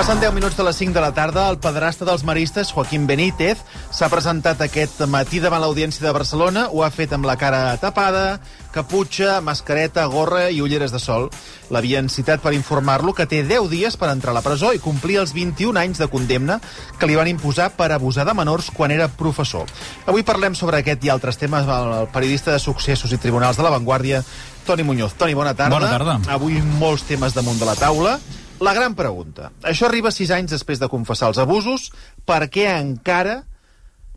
Passen 10 minuts de les 5 de la tarda. El pedrasta dels maristes, Joaquín Benítez, s'ha presentat aquest matí davant l'Audiència de Barcelona. Ho ha fet amb la cara tapada, caputxa, mascareta, gorra i ulleres de sol. L'havien citat per informar-lo que té 10 dies per entrar a la presó i complir els 21 anys de condemna que li van imposar per abusar de menors quan era professor. Avui parlem sobre aquest i altres temes amb el periodista de successos i tribunals de la Vanguardia, Toni Muñoz. Toni, bona tarda. Bona tarda. Avui molts temes damunt de la taula. La gran pregunta. Això arriba sis anys després de confessar els abusos. Per què encara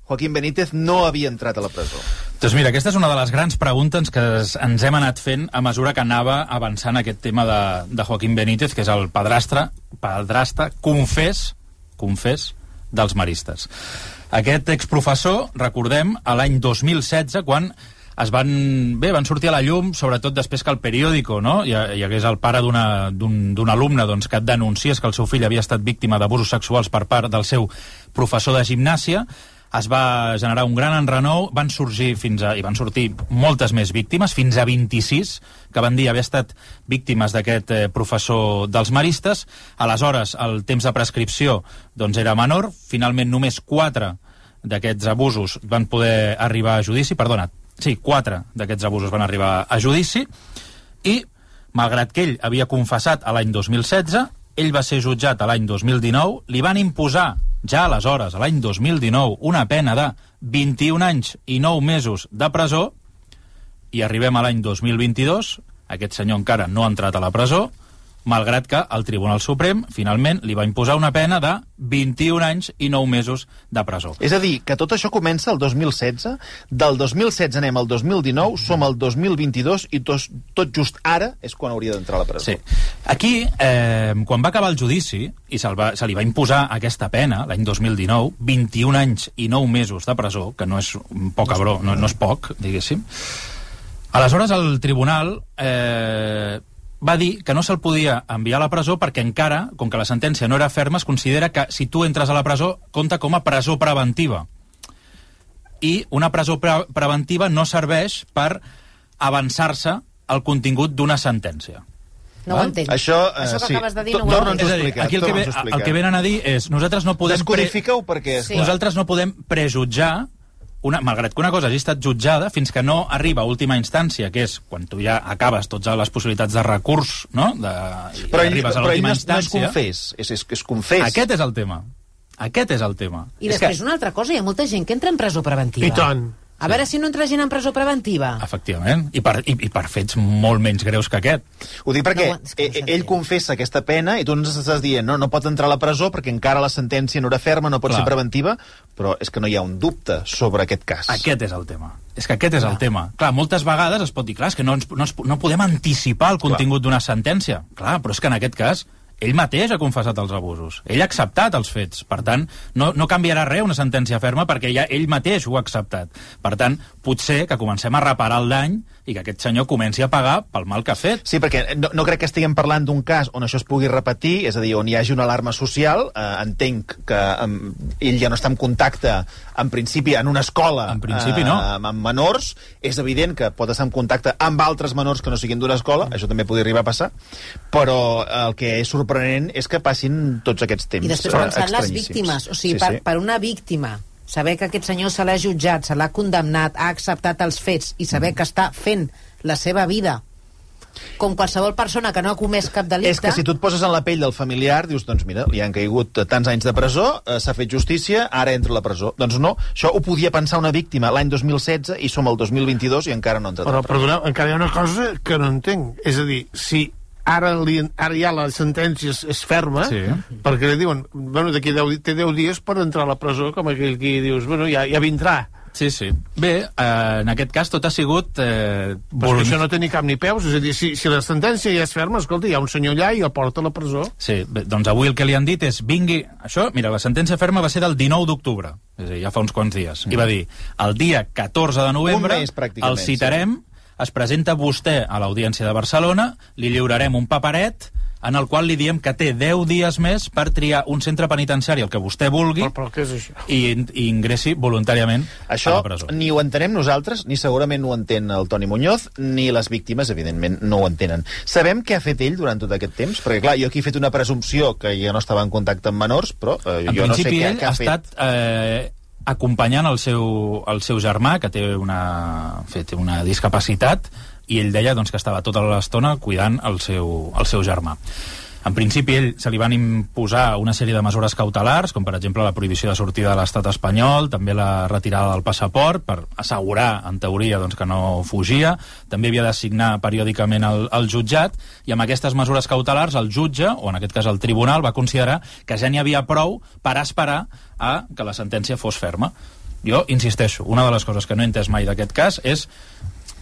Joaquín Benítez no havia entrat a la presó? Doncs mira, aquesta és una de les grans preguntes que ens hem anat fent a mesura que anava avançant aquest tema de, de Joaquín Benítez, que és el padrastre, padrastre, confés, confés, dels maristes. Aquest exprofessor, recordem, a l'any 2016, quan es van, bé, van sortir a la llum, sobretot després que el periòdico no? hi, hi hagués el pare d'un alumne doncs, que et denunciés que el seu fill havia estat víctima d'abusos sexuals per part del seu professor de gimnàsia, es va generar un gran enrenou, van sorgir fins a, i van sortir moltes més víctimes, fins a 26, que van dir haver estat víctimes d'aquest eh, professor dels maristes. Aleshores, el temps de prescripció doncs, era menor, finalment només 4 d'aquests abusos van poder arribar a judici, perdona, Sí, quatre d'aquests abusos van arribar a judici i, malgrat que ell havia confessat a l'any 2016, ell va ser jutjat a l'any 2019, li van imposar ja aleshores, a l'any 2019, una pena de 21 anys i 9 mesos de presó, i arribem a l'any 2022, aquest senyor encara no ha entrat a la presó, malgrat que el Tribunal Suprem finalment li va imposar una pena de 21 anys i 9 mesos de presó. És a dir, que tot això comença el 2016, del 2016 anem al 2019, som al 2022 i tot, tot just ara és quan hauria d'entrar a la presó. Sí. Aquí, eh, quan va acabar el judici i se, va, se li va imposar aquesta pena, l'any 2019, 21 anys i 9 mesos de presó, que no és poc bro, no, no és poc, diguéssim, aleshores el tribunal eh, va dir que no se'l podia enviar a la presó perquè encara, com que la sentència no era ferma, es considera que si tu entres a la presó compta com a presó preventiva. I una presó pre preventiva no serveix per avançar-se al contingut d'una sentència. No ho entenc. Això, eh, Això que sí. acabes de dir no ho entenc. És a dir, aquí el que, ve, el que venen a dir és nosaltres no podem... Descodifica-ho perquè... Sí. Sí. Nosaltres no podem prejutjar una, malgrat que una cosa hagi estat jutjada, fins que no arriba a última instància, que és quan tu ja acabes totes les possibilitats de recurs, no? De, i Però ell, arribes a però ell l'última no, és- no és instància... confés, és, és, és confés. Aquest és el tema. Aquest és el tema. I és després que, una altra cosa, hi ha molta gent que entra en presó preventiva. I tant. A veure si no entra gent en presó preventiva. Efectivament. I per, i, I per fets molt menys greus que aquest. Ho dic perquè No, que no no, ell confessa aquesta pena i tu ens estàs dient no, no pot entrar a la presó perquè encara la sentència no era ferma, no pot Clar. ser preventiva, però és que no hi ha un dubte sobre aquest cas. Aquest és el tema. És que aquest és el tema. Clar, moltes vegades es pot dir, clar, és que no, ens, no, ens, no podem anticipar el contingut d'una sentència. Clar, però és que en aquest cas ell mateix ha confessat els abusos. Ell ha acceptat els fets. Per tant, no, no canviarà res una sentència ferma perquè ja ell mateix ho ha acceptat. Per tant, potser que comencem a reparar el dany i que aquest senyor comenci a pagar pel mal que ha fet. Sí, perquè no, no crec que estiguem parlant d'un cas on això es pugui repetir, és a dir, on hi hagi una alarma social. Eh, entenc que eh, ell ja no està en contacte, en principi, en una escola En principi, no. amb, amb menors. És evident que pot estar en contacte amb altres menors que no siguin d'una escola, això també podria arribar a passar, però el que és sorprenent és que passin tots aquests temps I després eh, pensant les estranyíssims. víctimes. O sigui, sí, per, sí. per una víctima, saber que aquest senyor se l'ha jutjat, se l'ha condemnat, ha acceptat els fets i saber que està fent la seva vida com qualsevol persona que no ha comès cap delicte... És que si tu et poses en la pell del familiar, dius, doncs mira, li han caigut tants anys de presó, eh, s'ha fet justícia, ara entra a la presó. Doncs no, això ho podia pensar una víctima l'any 2016 i som al 2022 i encara no ha entrat Però, perdoneu, encara hi ha una cosa que no entenc. És a dir, si ara, li, ara ja la sentència és, és ferma, Sí. perquè li diuen, bueno, d'aquí 10, té 10 dies per entrar a la presó, com aquell que dius, bueno, ja, ja vindrà. Sí, sí. Bé, eh, en aquest cas tot ha sigut... Eh, Però això no té ni cap ni peus, és a dir, si, si la sentència ja és ferma, escolta, hi ha un senyor allà i el porta a la presó. Sí, bé, doncs avui el que li han dit és vingui... Això, mira, la sentència ferma va ser del 19 d'octubre, és a dir, ja fa uns quants dies. I va dir, el dia 14 de novembre mes, el citarem es presenta vostè a l'Audiència de Barcelona, li lliurarem un paperet en el qual li diem que té 10 dies més per triar un centre penitenciari, el que vostè vulgui, Però, però què és això? i, i ingressi voluntàriament Això a la presó. ni ho entenem nosaltres, ni segurament ho entén el Toni Muñoz, ni les víctimes, evidentment, no ho entenen. Sabem què ha fet ell durant tot aquest temps? Perquè, clar, jo aquí he fet una presumpció que ja no estava en contacte amb menors, però eh, En jo no sé què, ell què ha, ha fet. estat eh, acompanyant el seu, el seu germà, que té una, fi, té una discapacitat, i ell deia doncs, que estava tota l'estona cuidant el seu, el seu germà. En principi, ell se li van imposar una sèrie de mesures cautelars, com per exemple la prohibició de sortida de l'estat espanyol, també la retirada del passaport, per assegurar, en teoria, doncs, que no fugia. També havia de signar periòdicament el, el jutjat, i amb aquestes mesures cautelars el jutge, o en aquest cas el tribunal, va considerar que ja n'hi havia prou per esperar a que la sentència fos ferma. Jo insisteixo, una de les coses que no he entès mai d'aquest cas és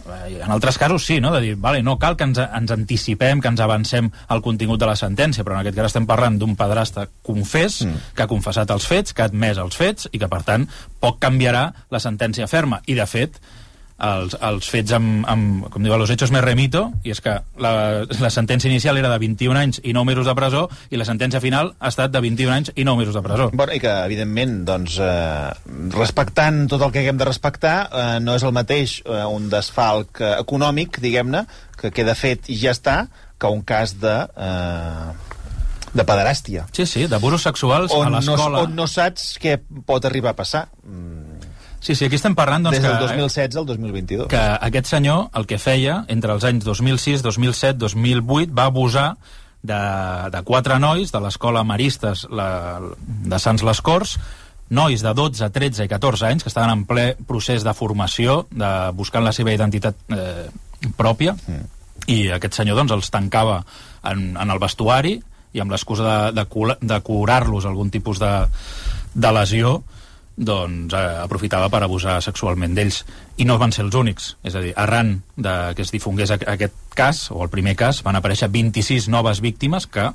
en altres casos sí, no? de dir, vale, no cal que ens, ens anticipem, que ens avancem al contingut de la sentència, però en aquest cas estem parlant d'un pedrasta confés, mm. que ha confessat els fets, que ha admès els fets, i que, per tant, poc canviarà la sentència ferma. I, de fet, els, els fets amb, amb, com diu, los hechos me remito, i és que la, la sentència inicial era de 21 anys i 9 mesos de presó, i la sentència final ha estat de 21 anys i 9 mesos de presó. Bueno, i que, evidentment, doncs, eh, respectant tot el que haguem de respectar, eh, no és el mateix eh, un desfalc eh, econòmic, diguem-ne, que queda fet i ja està, que un cas de... Eh, de pederàstia. Sí, sí, d'abusos sexuals a On no, l'escola. on no saps què pot arribar a passar. Mm, Sí, sí, aquí estem parlant doncs, Des del que, 2016 al 2022. que aquest senyor el que feia entre els anys 2006, 2007, 2008 va abusar de, de quatre nois de l'escola Maristes la, de Sants les Corts, nois de 12, 13 i 14 anys que estaven en ple procés de formació, de buscant la seva identitat eh, pròpia, mm. i aquest senyor doncs, els tancava en, en el vestuari i amb l'excusa de, de, de curar-los algun tipus de, de lesió doncs eh, aprofitava per abusar sexualment d'ells i no van ser els únics, és a dir, arran de que es difongués aqu- aquest cas o el primer cas, van aparèixer 26 noves víctimes que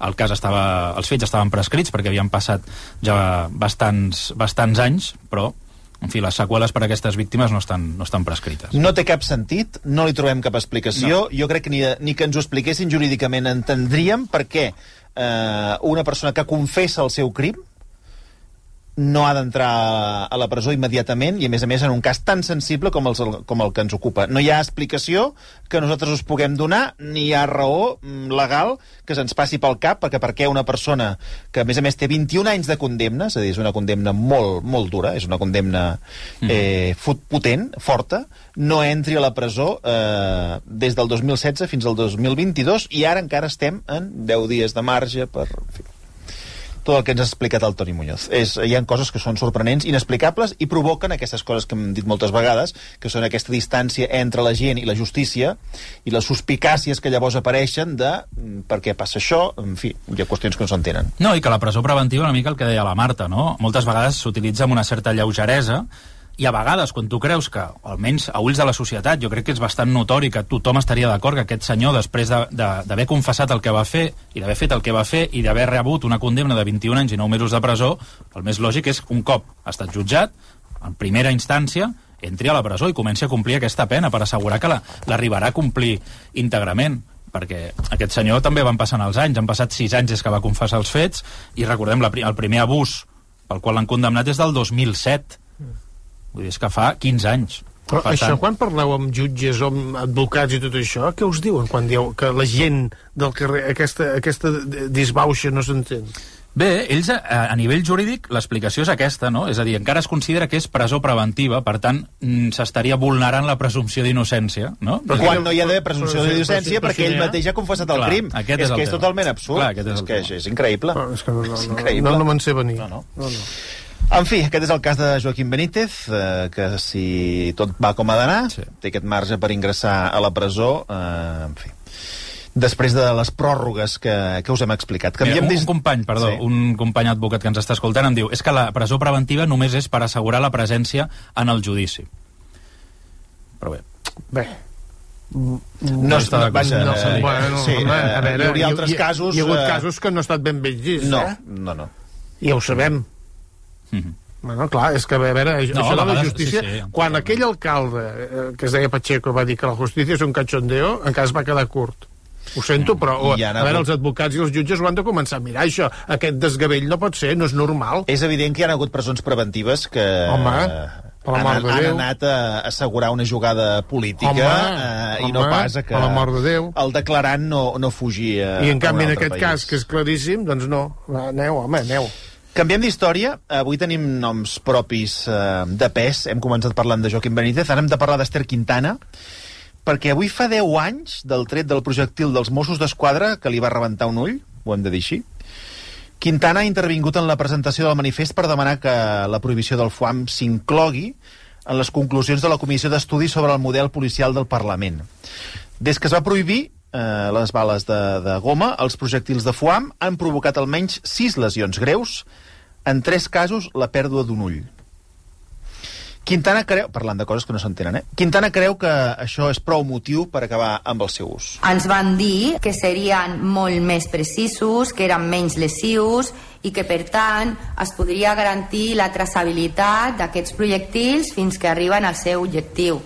el cas estava, els fets estaven prescrits perquè havien passat ja bastants, bastants anys, però en fi, les seqüeles per a aquestes víctimes no estan, no estan prescrites. No té cap sentit, no li trobem cap explicació. No. Jo crec que ni, ni que ens ho expliquessin jurídicament entendríem per què eh, una persona que confessa el seu crim no ha d'entrar a la presó immediatament i, a més a més, en un cas tan sensible com, els, com el que ens ocupa. No hi ha explicació que nosaltres us puguem donar, ni hi ha raó mm, legal que se'ns passi pel cap, perquè per què una persona que, a més a més, té 21 anys de condemna, és a dir, és una condemna molt, molt dura, és una condemna eh, fot- potent, forta, no entri a la presó eh, des del 2016 fins al 2022 i ara encara estem en 10 dies de marge per... En fi, tot el que ens ha explicat el Toni Muñoz. És, hi ha coses que són sorprenents, inexplicables, i provoquen aquestes coses que hem dit moltes vegades, que són aquesta distància entre la gent i la justícia, i les suspicàcies que llavors apareixen de mm, per què passa això, en fi, hi ha qüestions que no s'entenen. No, i que la presó preventiva, una mica el que deia la Marta, no? Moltes vegades s'utilitza amb una certa lleugeresa i a vegades, quan tu creus que, almenys a ulls de la societat, jo crec que és bastant notori que tothom estaria d'acord que aquest senyor, després de- de- d'haver confessat el que va fer i d'haver fet el que va fer i d'haver rebut una condemna de 21 anys i 9 mesos de presó, el més lògic és un cop ha estat jutjat, en primera instància, entri a la presó i comenci a complir aquesta pena per assegurar que la- l'arribarà a complir íntegrament perquè aquest senyor també van passant els anys, han passat sis anys des que va confessar els fets, i recordem, la, el primer abús pel qual l'han condemnat és del 2007. Vull dir, és que fa 15 anys. Però per això, quan parleu amb jutges o amb advocats i tot això, què us diuen quan dieu que la gent del carrer, aquesta, aquesta disbauxa no s'entén? Bé, ells, a, a nivell jurídic, l'explicació és aquesta, no? És a dir, encara es considera que és presó preventiva, per tant, mm, s'estaria vulnerant la presumpció d'innocència, no? Però Quan no hi ha d'haver presumpció d'innocència perquè ell mateix ha confessat el Clar, crim. aquest és és el que és totalment absurd. Clar, és és que és, és increïble. Però és que no, no, no, no, no me'n sé venir. No, no. no, no. En fi, aquest és el cas de Joaquim Benítez, eh, que si tot va com ha d'anar, Sí. té aquest marge per ingressar a la presó, eh, en fi. Després de les pròrrogues que, que us hem explicat. Mira, Canviem un, dis- un company, perdó, Sí. un company advocat que ens està escoltant em diu és que la presó preventiva només és per assegurar la presència en el judici. Però bé, Bé, No, No està d'acord. vaja, No, eh, bueno, sí, home, a veure, hi hauria altres casos... Hi ha hagut eh, casos que no han estat ben ben vist, No, eh? no, no. Ja ho sabem. Mhm. Bueno, clar, és que a veure, No, això de la justícia... sí, sí, quan totalment. aquell alcalde, eh, que es deia Pacheco, va dir que la justícia és un cachondeo, encara es va quedar curt. Ho sento, però oh, I a han veure, hagut- els advocats i els jutges ho han de començar a mirar, això. Aquest desgavell no pot ser, no és normal. És evident que hi ha hagut presons preventives que Home, per la han, mort de han Déu. anat a assegurar una jugada política Home, eh, i no home, pas a que per la mort de Déu. el declarant no, no fugia I en canvi, en aquest país. cas, que és claríssim, doncs no. Aneu, home, aneu. Canviem d'història. Avui tenim noms propis eh, de pes. Hem començat parlant de Joaquim Benítez. Ara hem de parlar d'Ester Quintana, perquè avui fa 10 anys del tret del projectil dels Mossos d'Esquadra que li va rebentar un ull, ho hem de dir així. Quintana ha intervingut en la presentació del manifest per demanar que la prohibició del FUAM s'inclogui en les conclusions de la Comissió d'Estudi sobre el model policial del Parlament. Des que es va prohibir eh, les bales de, de goma, els projectils de FUAM han provocat almenys sis lesions greus, en tres casos la pèrdua d'un ull. Quintana creu, parlant de coses que no s'entenen, eh? Quintana creu que això és prou motiu per acabar amb el seu ús. Ens van dir que serien molt més precisos, que eren menys lesius i que, per tant, es podria garantir la traçabilitat d'aquests projectils fins que arriben al seu objectiu.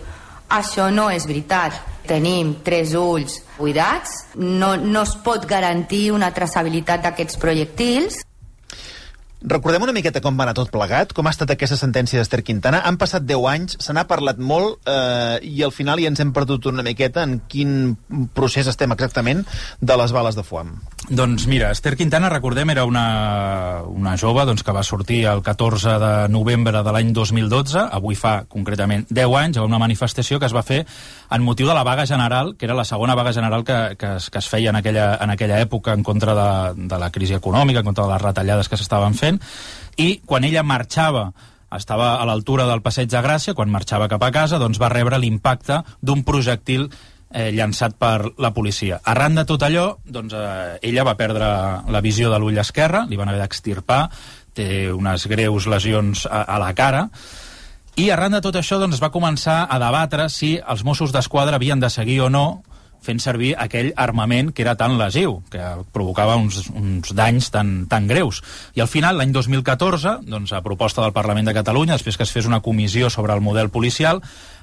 Això no és veritat. Tenim tres ulls buidats, no, no es pot garantir una traçabilitat d'aquests projectils. Recordem una miqueta com va anar tot plegat, com ha estat aquesta sentència d'Ester Quintana. Han passat 10 anys, se n'ha parlat molt eh, i al final ja ens hem perdut una miqueta en quin procés estem exactament de les bales de foam. Doncs mira, Esther Quintana, recordem, era una, una jove doncs, que va sortir el 14 de novembre de l'any 2012, avui fa concretament 10 anys, a una manifestació que es va fer en motiu de la vaga general, que era la segona vaga general que, que, es, que es feia en aquella, en aquella època en contra de, de la crisi econòmica, en contra de les retallades que s'estaven fent, i quan ella marxava estava a l'altura del Passeig de Gràcia, quan marxava cap a casa, doncs va rebre l'impacte d'un projectil eh, llançat per la policia. Arran de tot allò, doncs, eh, ella va perdre la visió de l'ull esquerre, li van haver d'extirpar, té unes greus lesions a, a la cara, i arran de tot això doncs, va començar a debatre si els Mossos d'Esquadra havien de seguir o no fent servir aquell armament que era tan lesiu, que provocava uns, uns danys tan, tan greus. I al final, l'any 2014, doncs, a proposta del Parlament de Catalunya, després que es fes una comissió sobre el model policial,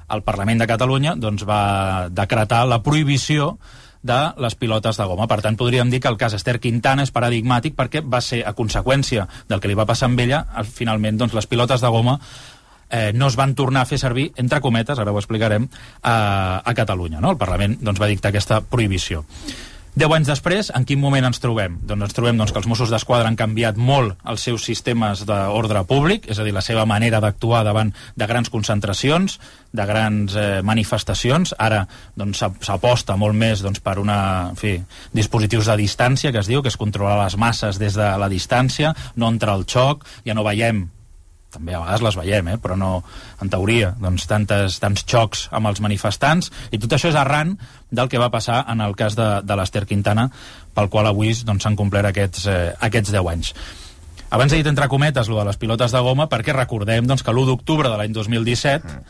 el Parlament de Catalunya doncs, va decretar la prohibició de les pilotes de goma. Per tant, podríem dir que el cas Esther Quintana és paradigmàtic perquè va ser, a conseqüència del que li va passar amb ella, al- finalment doncs, les pilotes de goma eh, no es van tornar a fer servir, entre cometes, ara ho explicarem, a, a Catalunya. No? El Parlament doncs, va dictar aquesta prohibició. Deu anys després, en quin moment ens trobem? Doncs ens trobem doncs, que els Mossos d'Esquadra han canviat molt els seus sistemes d'ordre públic, és a dir, la seva manera d'actuar davant de grans concentracions, de grans eh, manifestacions. Ara doncs, s'ap- s'aposta molt més doncs, per una, en fi, dispositius de distància, que es diu, que és controlar les masses des de la distància, no entrar al xoc, ja no veiem també a vegades les veiem, eh? però no, en teoria, doncs, tantes, tants xocs amb els manifestants, i tot això és arran del que va passar en el cas de, de l'Ester Quintana, pel qual avui doncs, s'han complert aquests, eh, aquests 10 anys. Abans he dit entre cometes lo de les pilotes de goma perquè recordem doncs, que l'1 d'octubre de l'any 2017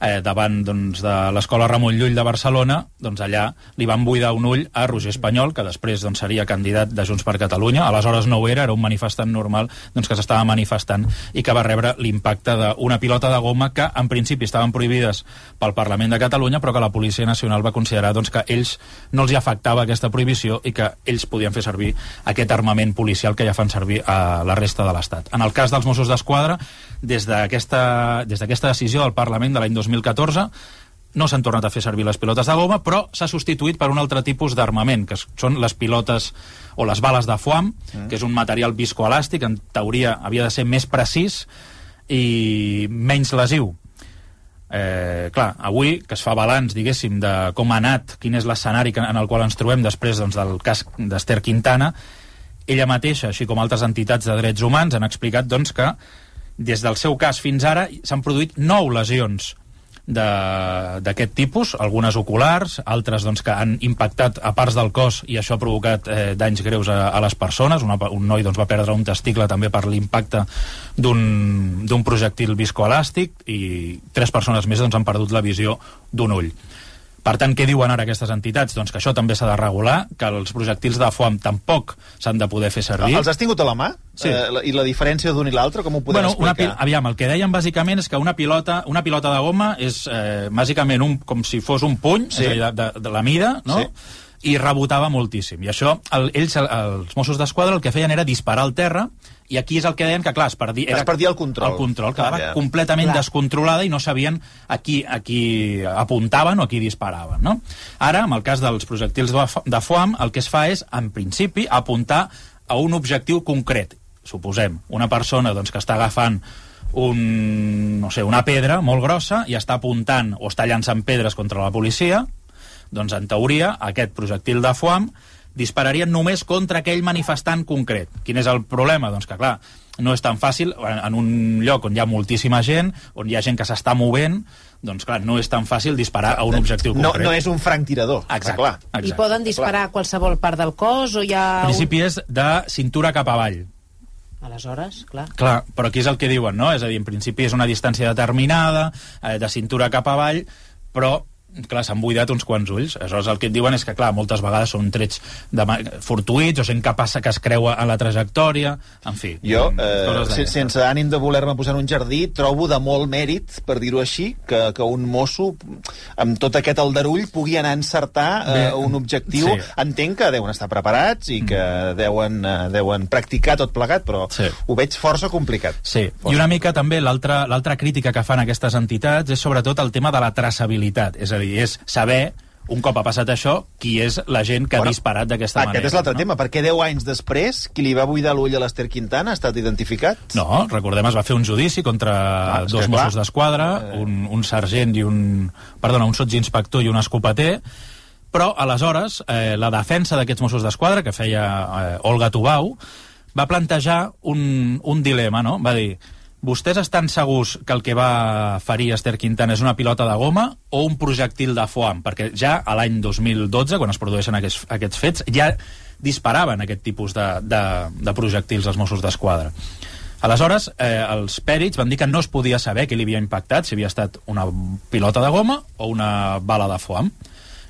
eh, davant doncs, de l'escola Ramon Llull de Barcelona, doncs allà li van buidar un ull a Roger Espanyol, que després doncs, seria candidat de Junts per Catalunya. Aleshores no ho era, era un manifestant normal doncs, que s'estava manifestant i que va rebre l'impacte d'una pilota de goma que en principi estaven prohibides pel Parlament de Catalunya, però que la Policia Nacional va considerar doncs, que ells no els hi afectava aquesta prohibició i que ells podien fer servir aquest armament policial que ja fan servir a la resta de l'Estat. En el cas dels Mossos d'Esquadra, des d'aquesta decisió del Parlament de l'any 2014, no s'han tornat a fer servir les pilotes de goma, però s'ha substituït per un altre tipus d'armament, que són les pilotes o les bales de foam, que és un material viscoelàstic, en teoria havia de ser més precís i menys lesiu. Eh, clar, avui que es fa balanç, diguéssim, de com ha anat, quin és l'escenari en el qual ens trobem després doncs, del cas d'Ester Quintana, ella mateixa, així com altres entitats de drets humans, han explicat doncs, que des del seu cas fins ara s'han produït nou lesions d'aquest tipus, algunes oculars, altres doncs, que han impactat a parts del cos i això ha provocat eh, danys greus a, a les persones. Una, un noi doncs, va perdre un testicle també per l'impacte d'un projectil viscoelàstic i tres persones més doncs, han perdut la visió d'un ull. Per tant, què diuen ara aquestes entitats? Doncs que això també s'ha de regular, que els projectils de foam tampoc s'han de poder fer servir. Els has tingut a la mà? Sí. Eh, la- I la diferència d'un i l'altre, com ho podem bueno, una explicar? pil... Aviam, el que deien bàsicament és que una pilota, una pilota de goma és eh, bàsicament un, com si fos un puny, Sí. és a dir, de, de, de la mida, no? Sí. I rebotava moltíssim. I això, el, ells, el, els Mossos d'Esquadra, el que feien era disparar al terra, i aquí és el que deien que, clar, es perdia... Es perdia el control. El control, quedava Ah, ja. completament Clar. descontrolada i no sabien a qui, a qui apuntaven o a qui disparaven, no? Ara, amb el cas dels projectils de foam, el que es fa és, en principi, apuntar a un objectiu concret. Suposem, una persona doncs, que està agafant un, no sé, una pedra molt grossa i està apuntant o està llançant pedres contra la policia, doncs en teoria aquest projectil de foam dispararia només contra aquell manifestant concret. Quin és el problema? Doncs que, clar, no és tan fàcil, en un lloc on hi ha moltíssima gent, on hi ha gent que s'està movent, doncs clar, no és tan fàcil disparar a un objectiu No, concret. no és un franc tirador, Exacte. clar. I poden disparar a qualsevol part del cos o hi ha... En principi és de cintura cap avall. Aleshores, clar. Clar, però aquí és el que diuen, no? És a dir, en principi és una distància determinada, eh, de cintura cap avall, però clar, s'han buidat uns quants ulls. Aleshores, el que et diuen és que, clar, moltes vegades són trets de fortuïts o gent que passa que es creua en la trajectòria, en fi. Jo, mm, eh, coses sen d'aquestes. sense ànim de voler-me posar en un jardí, trobo de molt mèrit, per dir-ho així, que, que un mosso, amb tot aquest aldarull, pugui anar a encertar eh, Bé, un objectiu. sí. Mm. Entenc que deuen estar preparats i que deuen, eh, deuen practicar tot plegat, però Sí. ho veig força complicat. Sí, i una mica també l'altra crítica que fan aquestes entitats és sobretot el tema de la traçabilitat, és a dir, és saber un cop ha passat això, qui és la gent que Bueno, ha disparat d'aquesta manera. Aquest és l'altre no? tema, perquè 10 anys després, qui li va buidar l'ull a l'Ester Quintana ha estat identificat? No, recordem, es va fer un judici contra és dos que. Mossos d'Esquadra, un, un sergent i un... Perdona, un sotsinspector i un escopeter, però, aleshores, eh, la defensa d'aquests Mossos d'Esquadra, que feia eh, Olga Tubau, va plantejar un, un dilema, no? Va dir, vostès estan segurs que el que va ferir Esther Quintana és una pilota de goma o un projectil de foam? Perquè ja a l'any 2012, quan es produeixen aquests, aquests fets, ja disparaven aquest tipus de, de, de projectils als Mossos d'Esquadra. Aleshores, eh, els pèrits van dir que no es podia saber què li havia impactat, si havia estat una pilota de goma o una bala de foam.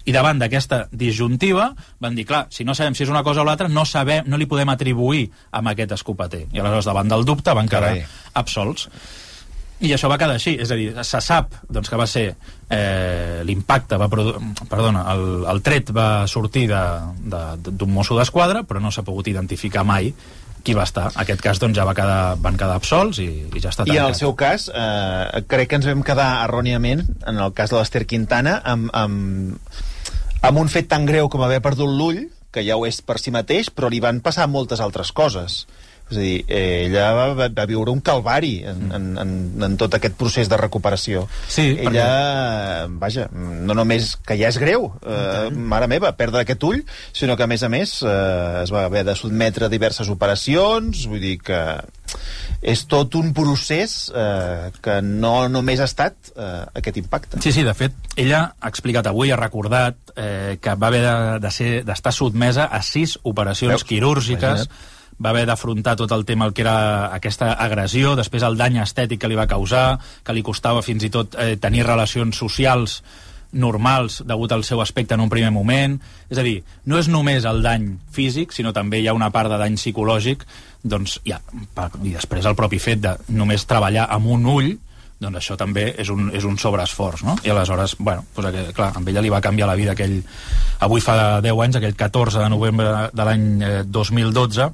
I davant d'aquesta disjuntiva van dir, clar, si no sabem si és una cosa o l'altra, no sabem, no li podem atribuir amb aquest escopeter. I aleshores, davant del dubte, van quedar Carai. absolts. I això va quedar així, és a dir, se sap doncs, que va ser eh, l'impacte, va perdona, el, el tret va sortir de- de- d'un mosso d'esquadra, però no s'ha pogut identificar mai qui va estar. En aquest cas doncs, ja va quedar, van quedar absolts i, i ja està I en el tancat. seu cas, eh, crec que ens vam quedar erròniament, en el cas de l'Ester Quintana, amb, amb, amb un fet tan greu com haver perdut l'ull, que ja ho és per si mateix, però li van passar moltes altres coses. És a dir, ella va, va, va viure un calvari en, en, en, en tot aquest procés de recuperació. Sí, ella, vaja, no només que ja és greu, eh, mare meva, perdre aquest ull, sinó que, a més a més, eh, es va haver de sotmetre a diverses operacions, vull dir que és tot un procés eh, que no només ha estat eh, aquest impacte. Sí, sí, de fet, ella ha explicat avui, ha recordat eh, que va haver de- de ser- d'estar de, sotmesa a sis operacions Veus? quirúrgiques, Imagina't. va haver d'afrontar tot el tema el que era aquesta agressió, després el dany estètic que li va causar, que li costava fins i tot eh, tenir relacions socials normals degut al seu aspecte en un primer moment. És a dir, no és només el dany físic, sinó també hi ha una part de dany psicològic, doncs, ja, i després el propi fet de només treballar amb un ull, doncs això també és un, és un sobreesforç, no? I aleshores, bueno, doncs aquell, clar, amb ella li va canviar la vida aquell... Avui fa 10 anys, aquell 14 de novembre de l'any eh, 2012,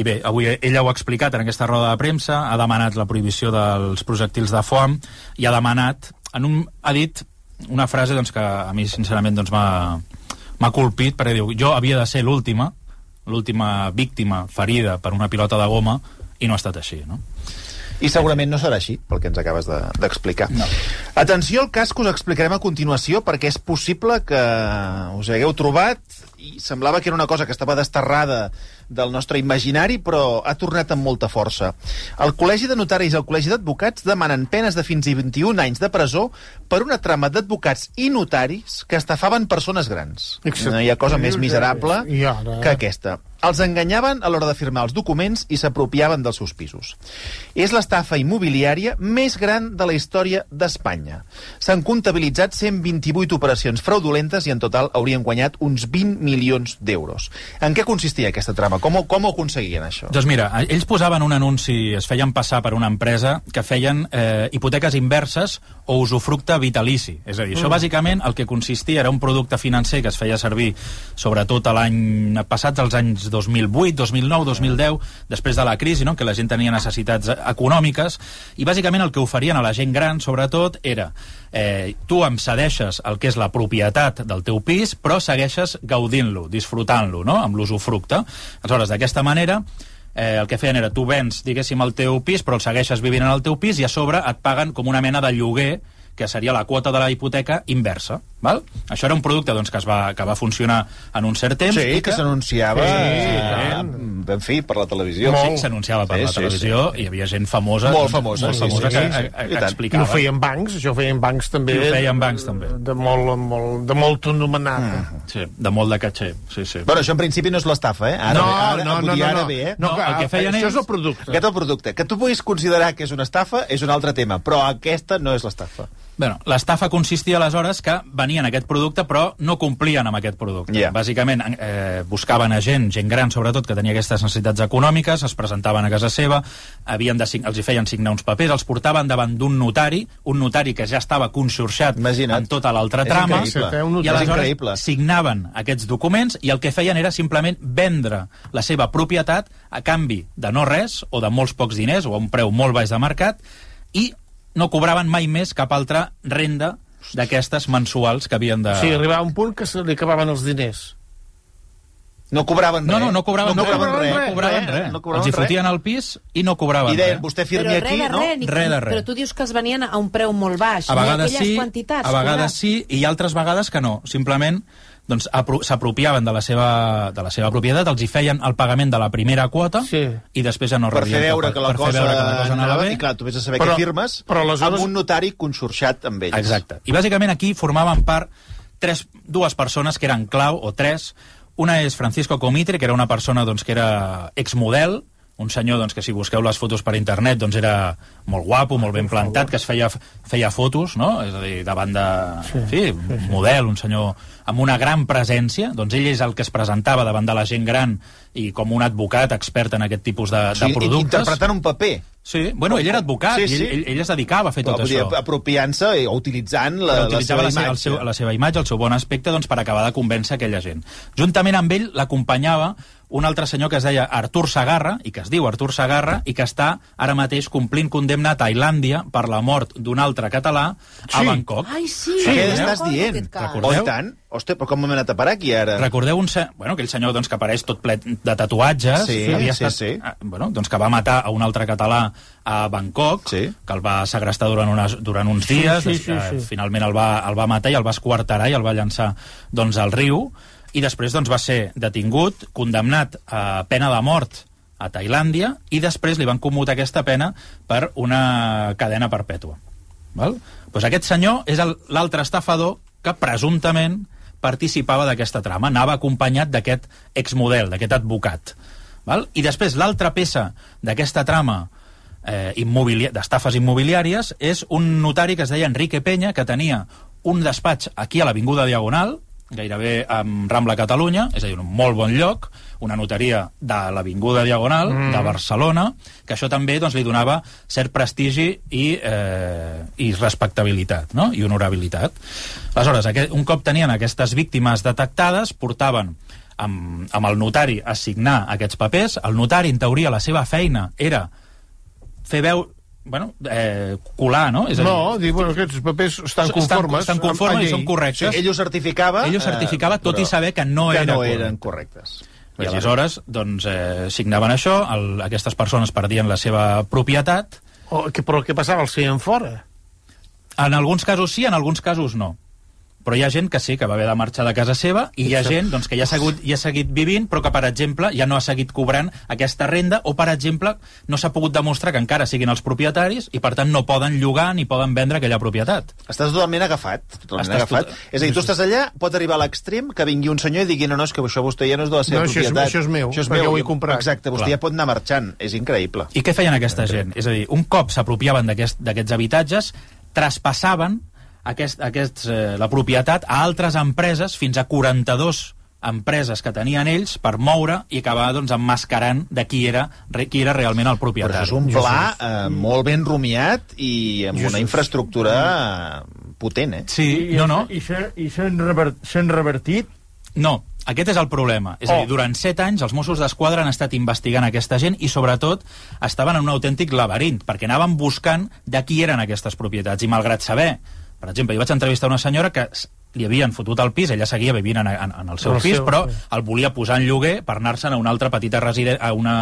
i bé, avui ella ho ha explicat en aquesta roda de premsa, ha demanat la prohibició dels projectils de foam i ha demanat, en un, ha dit una frase doncs, que a mi sincerament doncs, m'ha colpit perquè diu, jo havia de ser l'última l'última víctima ferida per una pilota de goma i no ha estat així, no? I segurament no serà així, pel que ens acabes de- d'explicar. De, No. Atenció al cas que us explicarem a continuació, perquè és possible que us hagueu trobat i semblava que era una cosa que estava desterrada del nostre imaginari, però ha tornat amb molta força. El Col·legi de Notaris i el Col·legi d'Advocats demanen penes de fins i 21 anys de presó per una trama d'advocats i notaris que estafaven persones grans. Exacte. No hi ha cosa més miserable ara? que aquesta. Els enganyaven a l'hora de firmar els documents i s'apropiaven dels seus pisos. És l'estafa immobiliària més gran de la història d'Espanya. S'han comptabilitzat 128 operacions fraudulentes i en total haurien guanyat uns 20 milions d'euros. En què consistia aquesta trama? Com, com ho aconseguien, això? Doncs mira, ells posaven un anunci, es feien passar per una empresa que feien eh, hipoteques inverses o usufructe vitalici. És a dir, això bàsicament el que consistia era un producte financer que es feia servir sobretot a l'any passats els anys 2008, 2009, 2010, després de la crisi, no? que la gent tenia necessitats eh, econòmiques, i bàsicament el que oferien a la gent gran, sobretot, era eh, tu em cedeixes el que és la propietat del teu pis, però segueixes gaudint-lo, disfrutant-lo, no? amb l'usufructe. Aleshores, d'aquesta manera, eh, el que feien era tu vens, diguéssim, el teu pis, però el segueixes vivint en el teu pis i a sobre et paguen com una mena de lloguer que seria la quota de la hipoteca inversa. Val? Això era un producte doncs, que, es va, que va funcionar en un cert temps. Sí, i que s'anunciava, Sí, eh, en fi, per la televisió. Sí, s'anunciava per Sí, la sí, televisió sí. i hi havia gent famosa, Molt doncs, famosa, molt sí, famosa sí, que, sí, sí. que, que tant. I explicava. ho feien bancs, això ho feien bancs també. I ho feien bancs, també. De molt, molt, de molt anomenat. Mm. Sí, de molt de caché. Sí, sí. Bueno, això en principi no és l'estafa, eh? Ara, no, ara, no, no, no, ara no. ve, eh? no, No, que, el que feien això és el producte. Aquest és el producte. Que tu puguis considerar que és una estafa és un altre tema, però aquesta no és l'estafa. Bueno, l'estafa consistia aleshores que venien aquest producte però no complien amb aquest producte. Ja. Bàsicament eh, buscaven a gent, gent gran sobretot, que tenia aquestes necessitats econòmiques, es presentaven a casa seva, havien de, els hi feien signar uns papers, els portaven davant d'un notari, un notari que ja estava conxorxat Imagina't. en tota l'altra trama, increïble. Eh, i aleshores És increïble. signaven aquests documents i el que feien era simplement vendre la seva propietat a canvi de no res o de molts pocs diners o a un preu molt baix de mercat i no cobraven mai més cap altra renda d'aquestes mensuals que havien de... Sí, arribava un punt que se li acabaven els diners. No cobraven No, res. no, no cobraven, no cobraven res, res. no cobraven res. No cobraven Els hi res. fotien al pis i no cobraven I deien, res. vostè firmi res aquí, de no? res, Res de res. Però tu dius que es venien a un preu molt baix. A vegades sí, a vegades sí, i altres vegades que no. Simplement doncs, apro- s'apropiaven de, la seva, de la seva propietat, els hi feien el pagament de la primera quota Sí. i després ja no Per fer rebien veure cap- que la per fer cosa, veure que la cosa anava bé. I clar, tu vés a saber Però- què firmes però aleshores- amb un notari conxorxat amb ells. Exacte. I bàsicament aquí formaven part tres, dues persones que eren clau, o tres. Una és Francisco Comitre, que era una persona doncs, que era exmodel, un senyor doncs, que si busqueu les fotos per internet doncs, era molt guapo, molt ben plantat, que es feia, feia fotos, no? és a dir, davant de... Sí, sí, un model, un senyor amb una gran presència, doncs ell és el que es presentava davant de la gent gran i com un advocat expert en aquest tipus de, Sí, de productes. interpretant un paper. Sí, bueno, ell era advocat, Sí, sí, sí. Ell, ell es dedicava a fer tot Vull dir, això. Apropiant-se o utilitzant la, Però la seva la, imatge. seu, la seva imatge, el seu bon aspecte, doncs, per acabar de convèncer aquella gent. Juntament amb ell l'acompanyava un altre senyor que es deia Artur Sagarra, i que es diu Artur Sagarra, i que està ara mateix complint condemna a Tailàndia per la mort d'un altre català a Sí. Bangkok. Ai, sí. Què me'n estàs dient? Recordeu? Oh, tant. Hòstia, però com hem anat a parar aquí ara? Recordeu un se... bueno, aquell senyor doncs, que apareix tot ple de tatuatges, Sí, que havia sí, estat, sí. ah, Bueno, doncs que va matar a un altre català a Bangkok, Sí. que el va segrestar durant, unes, durant uns dies, sí, sí, eh, sí. finalment el va, el va matar i el va esquarterar i el va llançar doncs, al riu, i després doncs, va ser detingut, condemnat a pena de mort a Tailàndia, i després li van commutar aquesta pena per una cadena perpètua. Val? Pues aquest senyor és l'altre estafador que presumptament participava d'aquesta trama, anava acompanyat d'aquest exmodel, d'aquest advocat. Val? I després l'altra peça d'aquesta trama eh, immobilia d'estafes immobiliàries és un notari que es deia Enrique Peña, que tenia un despatx aquí a l'Avinguda Diagonal, gairebé amb Rambla Catalunya, és a dir, un molt bon lloc, una notaria de l'Avinguda Diagonal, mm. de Barcelona, que això també doncs, li donava cert prestigi i, eh, i respectabilitat, no? i honorabilitat. Aleshores, aquest, un cop tenien aquestes víctimes detectades, portaven amb, amb el notari a signar aquests papers. El notari, en teoria, la seva feina era fer veu bueno, eh, colar, no? És a dir, No, dir, bueno, aquests papers estan conformes. estan amb- conformes amb i són correctes. Ell ho certificava... Ell ho certificava, tot i saber que no que era no correcte. eren correctes. I aleshores, doncs, eh, signaven això, el, aquestes persones perdien la seva propietat, O, que, però què passava? Els feien fora? en alguns casos sí, en alguns casos no. Però hi ha gent que sí, que va haver de marxar de casa seva, i hi ha gent doncs, que ja ha, seguit, ja ha seguit vivint, però que, per exemple, ja no ha seguit cobrant aquesta renda, o, per exemple, no s'ha pogut demostrar que encara siguin els propietaris, i, per tant, no poden llogar ni poden vendre aquella propietat. Estàs totalment agafat. Totalment Estàs agafat. tot- És a dir, tu estàs allà, pot arribar a l'extrem que vingui un senyor i digui no, no, és que això vostè ja no és de la seva No, això és- propietat. això és meu, això és perquè meu. ho he comprat. Exacte, vostè Clar. ja pot anar marxant. És increïble. I què feien aquesta gent? És a dir, un cop s'apropiaven d'aquest- d'aquests habitatges, traspassaven aquest, aquest, eh, la propietat a altres empreses, fins a 42 empreses que tenien ells per moure i acabar doncs, emmascarant de qui era, re, qui era realment el Però propietari. això és un pla eh, molt ben rumiat i amb una infraestructura eh, potent, eh? Sí, no, no, I i s'han rever, s'han revertit no, aquest és el problema. És a dir, Oh. durant set anys els Mossos d'Esquadra han estat investigant aquesta gent i, sobretot, estaven en un autèntic laberint, perquè anaven buscant de qui eren aquestes propietats. I malgrat saber, per exemple, jo vaig entrevistar una senyora que li havien fotut el pis, ella seguia vivint en, en, en el seu El pis, seu, però sí. el volia posar en lloguer per anar-se'n a una altra petita residència, a una,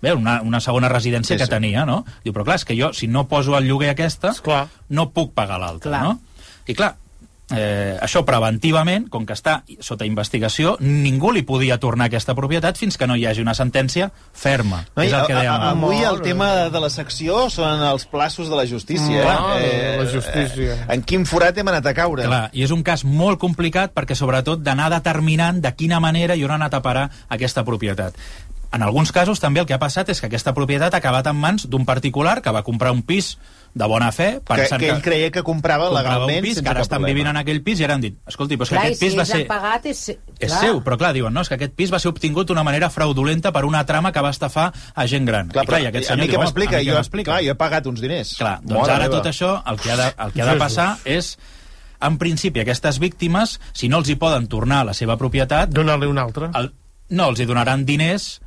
bé, una, una segona residència Sí, que sí. tenia, no? Diu, però clar, és que jo, si no poso al lloguer aquesta, Esclar. no puc pagar l'altra, no? I clar, eh, això preventivament, com que està sota investigació, ningú li podia tornar aquesta propietat fins que no hi hagi una sentència ferma. No, és i el que a- dèiem. a- avui el tema de la secció són els plaços de la justícia. Clar, eh? la justícia. Eh, en quin forat hem anat a caure? Clar, i és un cas molt complicat perquè sobretot d'anar determinant de quina manera hi on ha anat a parar aquesta propietat. En alguns casos també el que ha passat és que aquesta propietat ha acabat en mans d'un particular que va comprar un pis de bona fe, que, pensant que ell creia que comprava comprava legalment un pis, sense que ara estan problema. vivint en aquell pis i ara han dit, escolti, però és que Clar, i aquest si pis va ser... pagat és... És clar. seu, però clar, diuen, no, és que aquest pis va ser obtingut d'una manera fraudulenta per una trama que va estafar a gent gran. Clar, I, clar, i aquest a senyor mi diu, què "Home, m'explica? a mi què Jo, m'explica?" clar, jo he pagat uns diners. Clar, doncs Mare ara meva. tot això el que ha de, el que ha de passar és en principi, aquestes víctimes, si no els hi poden tornar a la seva propietat, Donar-li un altre. el, no, els hi donaran diners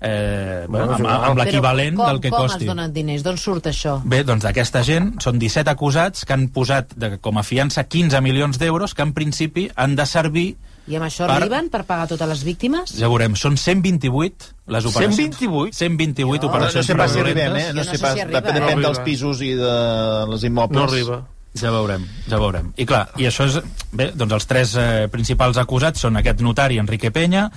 eh, bueno, amb, amb l'equivalent com, del que com costi. es donen diners? D'on surt això? Bé, doncs d'aquesta gent són 17 acusats que han posat de, com a fiança 15 milions d'euros que en principi han de servir I amb això Per- arriben per pagar totes les víctimes? ja veurem, són 128 les operacions. 128? 128 No, no operacions sé pas si arribem, eh? No Jo sé no sé pas, si arriba, depèn, eh? depèn No dels pisos i de les immobles. No arriba. Ja veurem, ja veurem. I clar, i això és... Bé, doncs els tres eh, principals acusats són aquest notari Enrique Peña,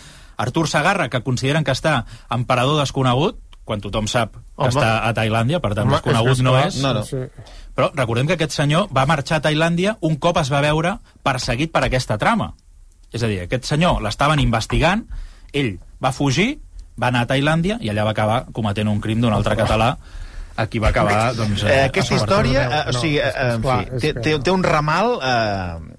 Artur Sagarra, que consideren que està emperador desconegut, quan tothom sap que Home. està a Tailàndia, per tant, Home, desconegut és no és. No, no. Sí. Però recordem que aquest senyor va marxar a Tailàndia un cop es va veure perseguit per aquesta trama. És a dir, aquest senyor l'estaven investigant, ell va fugir, va anar a Tailàndia i allà va acabar cometent un crim d'un altre català a qui va acabar, doncs... Eh, aquesta a Sobertó. història, no, eh, o sigui, eh, en fi, té, que- té, té un ramal eh,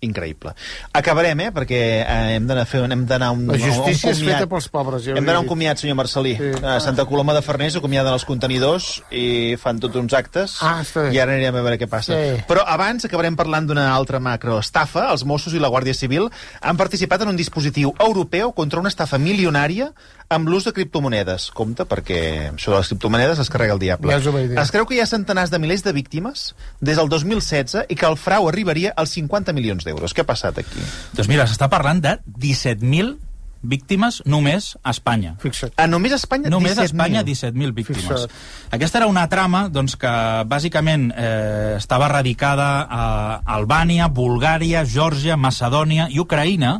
increïble. Acabarem, eh, perquè eh, hem d'anar a fer, hem d'anar un, La justícia a un és feta pels pobres, ja hem d'anar un comiat, senyor Marcelí. Sí. A Santa Coloma de Farners acomiaden els contenidors i fan tots uns actes Ah, i ara anirem a veure què passa. Sí. Però abans acabarem parlant d'una altra macroestafa. Els Mossos i la Guàrdia Civil han participat en un dispositiu europeu contra una estafa milionària amb l'ús de criptomonedes. Compte, perquè això de les criptomonedes es carrega el diable. Ja. Es creu que hi ha centenars de milers de víctimes des del 2016 i que el frau arribaria als 50 milions d'euros. Què ha passat aquí? Doncs mira, s'està parlant de 17.000 víctimes només a Espanya. Fixa't. A només a Espanya, Només a 17.000. Espanya 17.000 víctimes. Fixa't. Aquesta era una trama doncs, que bàsicament eh, estava radicada a Albània, Bulgària, Geòrgia, Macedònia i Ucraïna,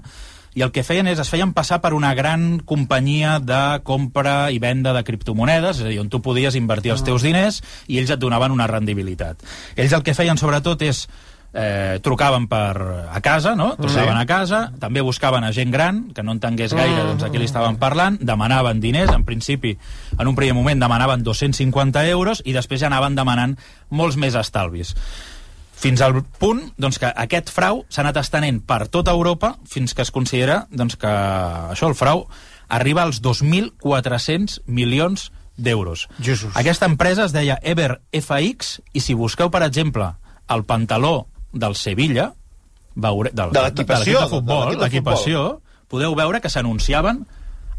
i el que feien és, es feien passar per una gran companyia de compra i venda de criptomonedes, és a dir, on tu podies invertir els teus diners i ells et donaven una rendibilitat. Ells el que feien sobretot és eh, trucaven per a casa, no? Trucaven Sí. a casa, també buscaven a gent gran que no entengués gaire doncs, a qui li estaven parlant, demanaven diners, en principi, en un primer moment demanaven 250 euros i després ja anaven demanant molts més estalvis. Fins al punt doncs, que aquest frau s'ha anat estenent per tota Europa fins que es considera doncs, que això, el frau, arriba als 2.400 milions d'euros. Aquesta empresa es deia Ever FX i si busqueu, per exemple, el pantaló del Sevilla, veure, del, De l'equipació, de futbol, de l'equip de l'equipació, podeu veure que s'anunciaven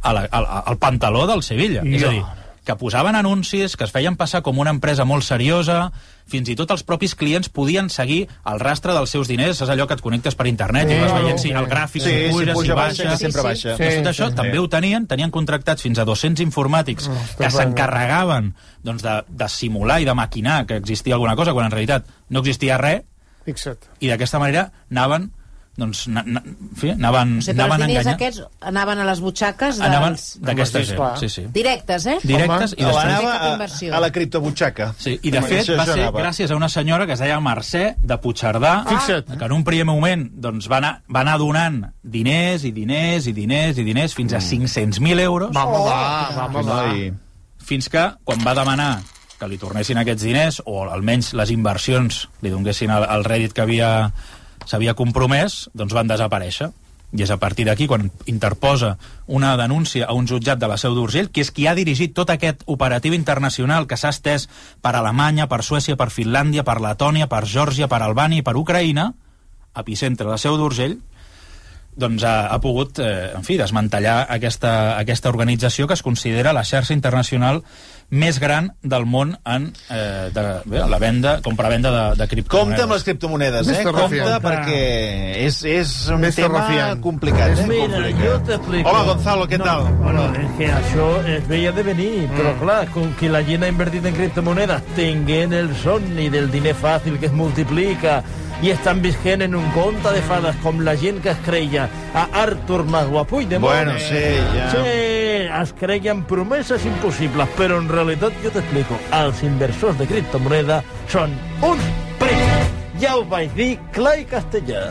al, al pantaló del Sevilla. Ja. És a dir, que posaven anuncis, que es feien passar com una empresa molt seriosa, fins i tot els propis clients podien seguir el rastre dels seus diners, és allò que et connectes per internet i vas veient si el gràfic Sí, si si puja, si puja, baixa... baixa, que sempre Sí, sí. baixa. Sí. Doncs tot això sí. també ho tenien, tenien contractats fins a 200 informàtics que està s'encarregaven doncs, de, de simular i de maquinar que existia alguna cosa, quan en realitat no existia res, Fixa't. I d'aquesta manera anaven doncs, na, na, fi, anaven, O sigui, que els anaven diners enganyant. aquests anaven a les butxaques dels... Anaven d'aquesta Home, sí, sí, sí. Directes, eh? Directes i O després... anava a, a la criptobutxaca. Sí, i de Home, fet va ser anava. gràcies a una senyora que es deia Mercè de Puigcerdà, Fixa't. que en un primer moment doncs, va, anar, va anar donant diners i diners i diners i diners fins a 500.000 euros, Va, home, va, va, home, va. Fins que quan va demanar que li tornessin aquests diners, o almenys les inversions li donguessin el, el rèdit que havia s'havia compromès, doncs van desaparèixer. I és a partir d'aquí quan interposa una denúncia a un jutjat de la Seu d'Urgell, que és qui ha dirigit tot aquest operatiu internacional que s'ha estès per Alemanya, per Suècia, per Finlàndia, per Letònia, per Geòrgia, per Albània i per Ucraïna, epicentre de la Seu d'Urgell, doncs ha, ha pogut, eh, en fi, desmantellar aquesta, aquesta organització que es considera la xarxa internacional més gran del món en eh, de, bé, la venda, compra-venda de, de criptomonedes. Compte amb les criptomonedes, eh? Compte perquè és, és un Mr. tema Rafián. complicat, eh? Mira, Complicat. yo te explico. Hola, Gonzalo, ¿qué No, tal? Bueno, es que això es veia de venir, però clar, com que la gent ha invertit en criptomonedes tenint el somni del diner fàcil que es multiplica i estan visquent en un conte de fades com la gent que es creia a Artur Mas o a Puigdemont. Bueno, sí, ja. Sí, es creien promeses impossibles, però en realitat, jo t'explico, els inversors de criptomoneda són uns prims. Ja ho vaig dir clar i castellà.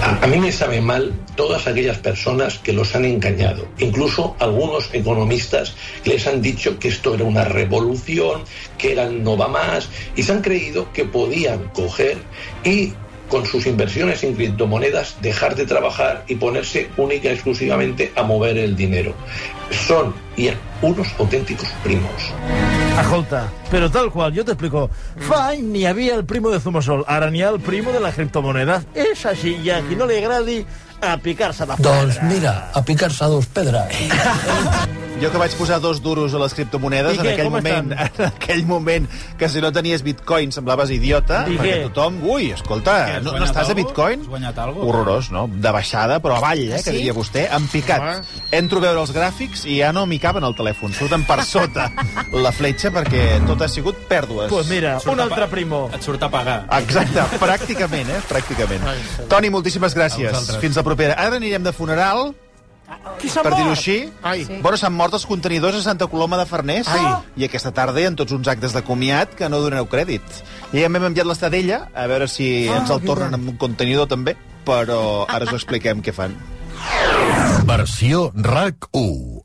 A, mí me sabe mal todas aquellas personas que los han engañado, incluso algunos economistas que les han dicho que esto era una revolución, que era el no va más, y se han creído que podían coger y con sus inversiones en criptomonedas dejar de trabajar y ponerse única y exclusivamente a mover el dinero. Son unos auténticos primos. Escolta, però tal qual, jo t'explico. Fa any n'hi havia el primo de Zumosol, ara n'hi ha el primo de les criptomonedes. És així, i a qui no li agradi, a picar-se la Doncs mira, a picar-se a dos pedres. Jo que vaig posar dos duros a les criptomonedes I en què, aquell com moment, en aquell moment que si no tenies bitcoin semblaves idiota, I perquè què? tothom, ui, escolta, Què, has no, no estàs a algo? bitcoin? Has guanyat algo? Horrorós, no? De baixada, però avall, eh, Ah, que sí? diria vostè, en picat. Entro a veure els gràfics i ja no m'hi caben al telèfon, surten per sota la fletxa perquè tot ha sigut pèrdues. Pues mira, Surt un a altre primo. Et surt a pagar. Exacte, pràcticament, eh? Pràcticament. Toni, moltíssimes A gràcies. Fins la propera. Ara anirem de funeral, Qui s'ha per dir-ho mort? així. Ai. Sí. Bueno, s'han mort els contenidors a Santa Coloma de Farners Ai. i aquesta tarda hi ha tots uns actes de comiat que no doneu crèdit. I ja hem enviat l'estadella, a veure si ens el tornen amb un contenidor també, però ara us expliquem què fan. Versió RAC 1.